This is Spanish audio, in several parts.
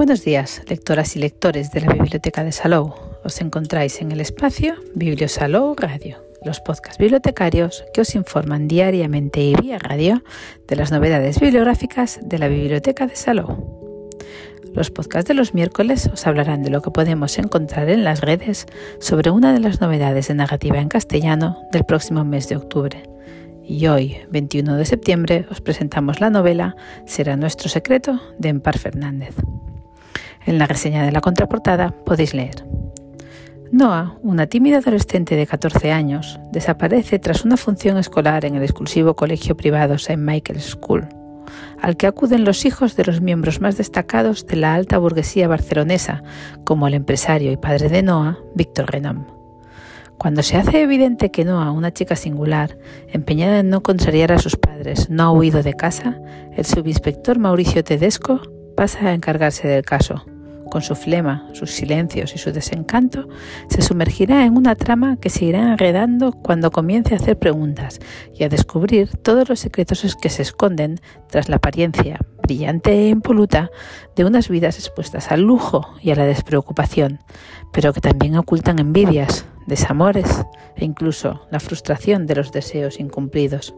Buenos días, lectoras y lectores de la Biblioteca de Salou. Os encontráis en el espacio Bibliosalou Radio, los podcasts bibliotecarios que os informan diariamente y vía radio de las novedades bibliográficas de la Biblioteca de Salou. Los podcasts de los miércoles os hablarán de lo que podemos encontrar en las redes sobre una de las novedades de narrativa en castellano del próximo mes de octubre. Y hoy, 21 de septiembre, os presentamos la novela Será nuestro secreto de Empar Fernández. En la reseña de la contraportada podéis leer. Noah, una tímida adolescente de 14 años, desaparece tras una función escolar en el exclusivo colegio privado St. Michael's School, al que acuden los hijos de los miembros más destacados de la alta burguesía barcelonesa, como el empresario y padre de Noah, Víctor Renom. Cuando se hace evidente que Noah, una chica singular, empeñada en no contrariar a sus padres, no ha huido de casa, el subinspector Mauricio Tedesco pasa a encargarse del caso con su flema, sus silencios y su desencanto, se sumergirá en una trama que se irá enredando cuando comience a hacer preguntas y a descubrir todos los secretos que se esconden tras la apariencia brillante e impoluta de unas vidas expuestas al lujo y a la despreocupación, pero que también ocultan envidias, desamores e incluso la frustración de los deseos incumplidos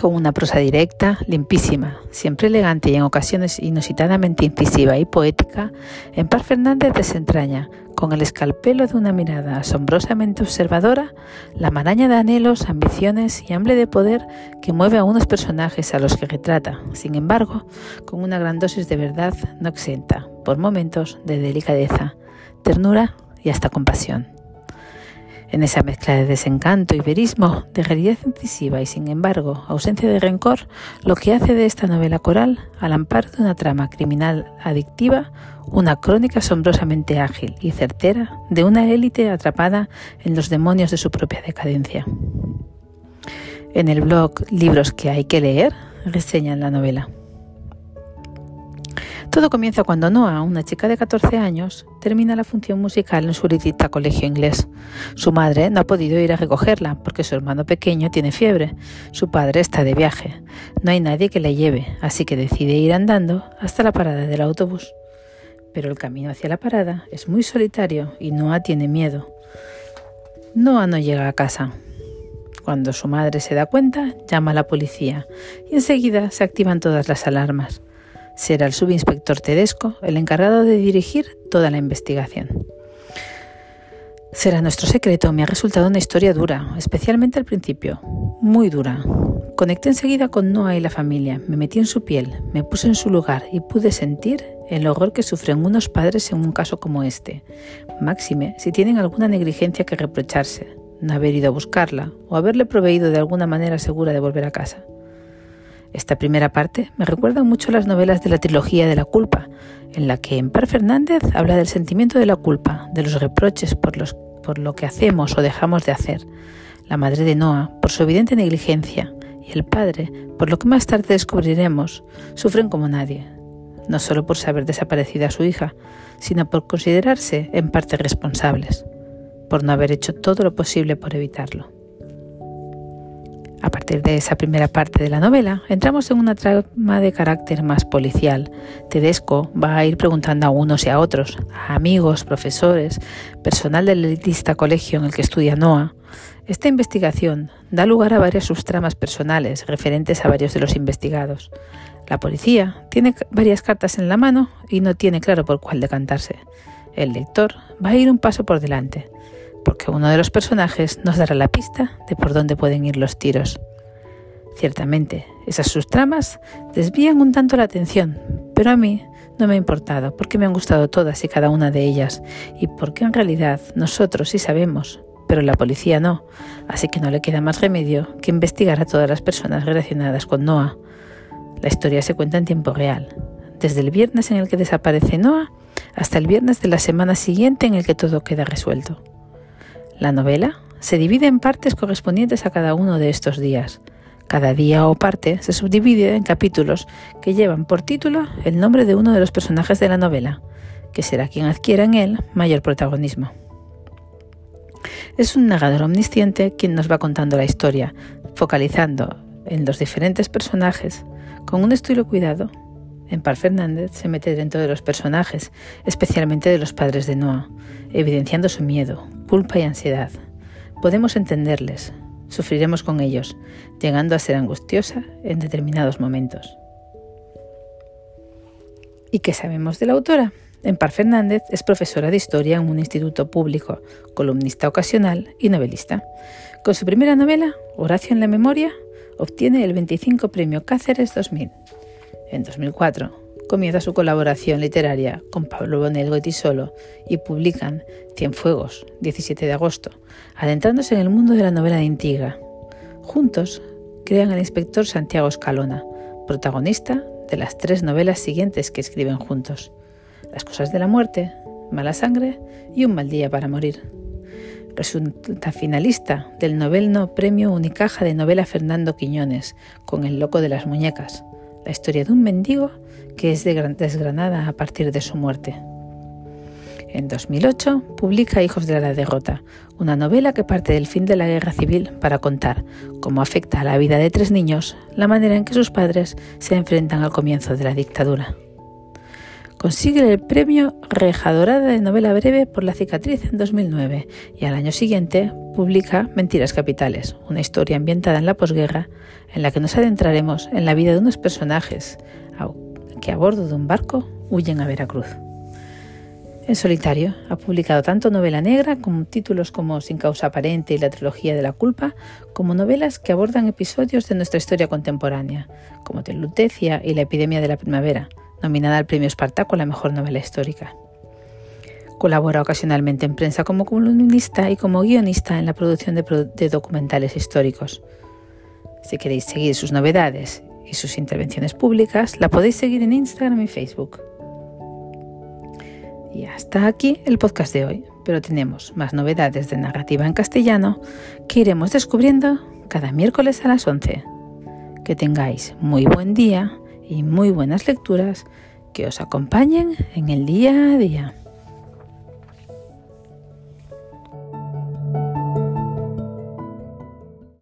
con una prosa directa, limpísima, siempre elegante y en ocasiones inusitadamente incisiva y poética, Empar Fernández desentraña, con el escalpelo de una mirada asombrosamente observadora, la maraña de anhelos, ambiciones y hambre de poder que mueve a unos personajes a los que retrata, sin embargo, con una gran dosis de verdad no exenta, por momentos, de delicadeza, ternura y hasta compasión. En esa mezcla de desencanto y verismo, de realidad incisiva y sin embargo ausencia de rencor, lo que hace de esta novela coral, al amparo de una trama criminal adictiva, una crónica asombrosamente ágil y certera de una élite atrapada en los demonios de su propia decadencia. En el blog Libros que hay que leer, reseñan la novela. Todo comienza cuando Noah, una chica de 14 años, termina la función musical en su elitista colegio inglés. Su madre no ha podido ir a recogerla porque su hermano pequeño tiene fiebre. Su padre está de viaje. No hay nadie que le lleve, así que decide ir andando hasta la parada del autobús. Pero el camino hacia la parada es muy solitario y Noah tiene miedo. Noah no llega a casa. Cuando su madre se da cuenta, llama a la policía y enseguida se activan todas las alarmas será el subinspector Tedesco el encargado de dirigir toda la investigación. Será nuestro secreto me ha resultado una historia dura, especialmente al principio, muy dura. Conecté enseguida con Noah y la familia, me metí en su piel, me puse en su lugar y pude sentir el horror que sufren unos padres en un caso como este, máxime si tienen alguna negligencia que reprocharse, no haber ido a buscarla o haberle proveído de alguna manera segura de volver a casa. Esta primera parte me recuerda mucho a las novelas de la trilogía de la culpa, en la que Empar Fernández habla del sentimiento de la culpa, de los reproches por, lo que hacemos o dejamos de hacer, la madre de Noah por su evidente negligencia y el padre, por lo que más tarde descubriremos, sufren como nadie, no solo por saber desaparecida a su hija, sino por considerarse en parte responsables, por no haber hecho todo lo posible por evitarlo. A partir de esa primera parte de la novela, entramos en una trama de carácter más policial. Tedesco va a ir preguntando a unos y a otros, a amigos, profesores, personal del elitista colegio en el que estudia Noah. Esta investigación da lugar a varias subtramas personales referentes a varios de los investigados. La policía tiene varias cartas en la mano y no tiene claro por cuál decantarse. El lector va a ir un paso por delante porque uno de los personajes nos dará la pista de por dónde pueden ir los tiros. Ciertamente, esas subtramas desvían un tanto la atención, pero a mí no me ha importado porque me han gustado todas y cada una de ellas y porque en realidad nosotros sí sabemos, pero la policía no, así que no le queda más remedio que investigar a todas las personas relacionadas con Noah. La historia se cuenta en tiempo real, desde el viernes en el que desaparece Noah hasta el viernes de la semana siguiente en el que todo queda resuelto. La novela se divide en partes correspondientes a cada uno de estos días. Cada día o parte se subdivide en capítulos que llevan por título el nombre de uno de los personajes de la novela, que será quien adquiera en él mayor protagonismo. Es un narrador omnisciente quien nos va contando la historia, focalizando en los diferentes personajes con un estilo cuidado En Par Fernández se mete dentro de los personajes, especialmente de los padres de Noah, evidenciando su miedo, culpa y ansiedad. Podemos entenderles, sufriremos con ellos, llegando a ser angustiosa en determinados momentos. ¿Y qué sabemos de la autora? Empar Fernández es profesora de historia en un instituto público, columnista ocasional y novelista. Con su primera novela, Horacio en la Memoria, obtiene el 25 Premio Cáceres 2000. En 2004, comienza su colaboración literaria con Pablo Bonel Tisolo y publican Cienfuegos, 17 de agosto, adentrándose en el mundo de la novela de intriga. Juntos, crean al inspector Santiago Escalona, protagonista de las tres novelas siguientes que escriben juntos. Las cosas de la muerte, Mala sangre y Un mal día para morir. Resulta finalista del novelno Premio Unicaja de Novela Fernando Quiñones con El loco de las muñecas, la historia de un mendigo que es desgranada a partir de su muerte. En 2008 publica Hijos de la Derrota, una novela que parte del fin de la guerra civil para contar cómo afecta a la vida de tres niños la manera en que sus padres se enfrentan al comienzo de la dictadura. Consigue el premio Reja Dorada de novela breve por La cicatriz en 2009 y al año siguiente publica Mentiras Capitales, una historia ambientada en la posguerra en la que nos adentraremos en la vida de unos personajes que a bordo de un barco huyen a Veracruz. En solitario ha publicado tanto novela negra como títulos como Sin causa aparente y la trilogía de la culpa, como novelas que abordan episodios de nuestra historia contemporánea, como Telutecia y la epidemia de la primavera, nominada al Premio Espartaco a la mejor novela histórica. Colabora ocasionalmente en prensa como columnista y como guionista en la producción de, documentales históricos. Si queréis seguir sus novedades y sus intervenciones públicas, la podéis seguir en Instagram y Facebook. Y hasta aquí el podcast de hoy, pero tenemos más novedades de narrativa en castellano que iremos descubriendo cada miércoles a las 11. Que tengáis muy buen día y muy buenas lecturas que os acompañen en el día a día.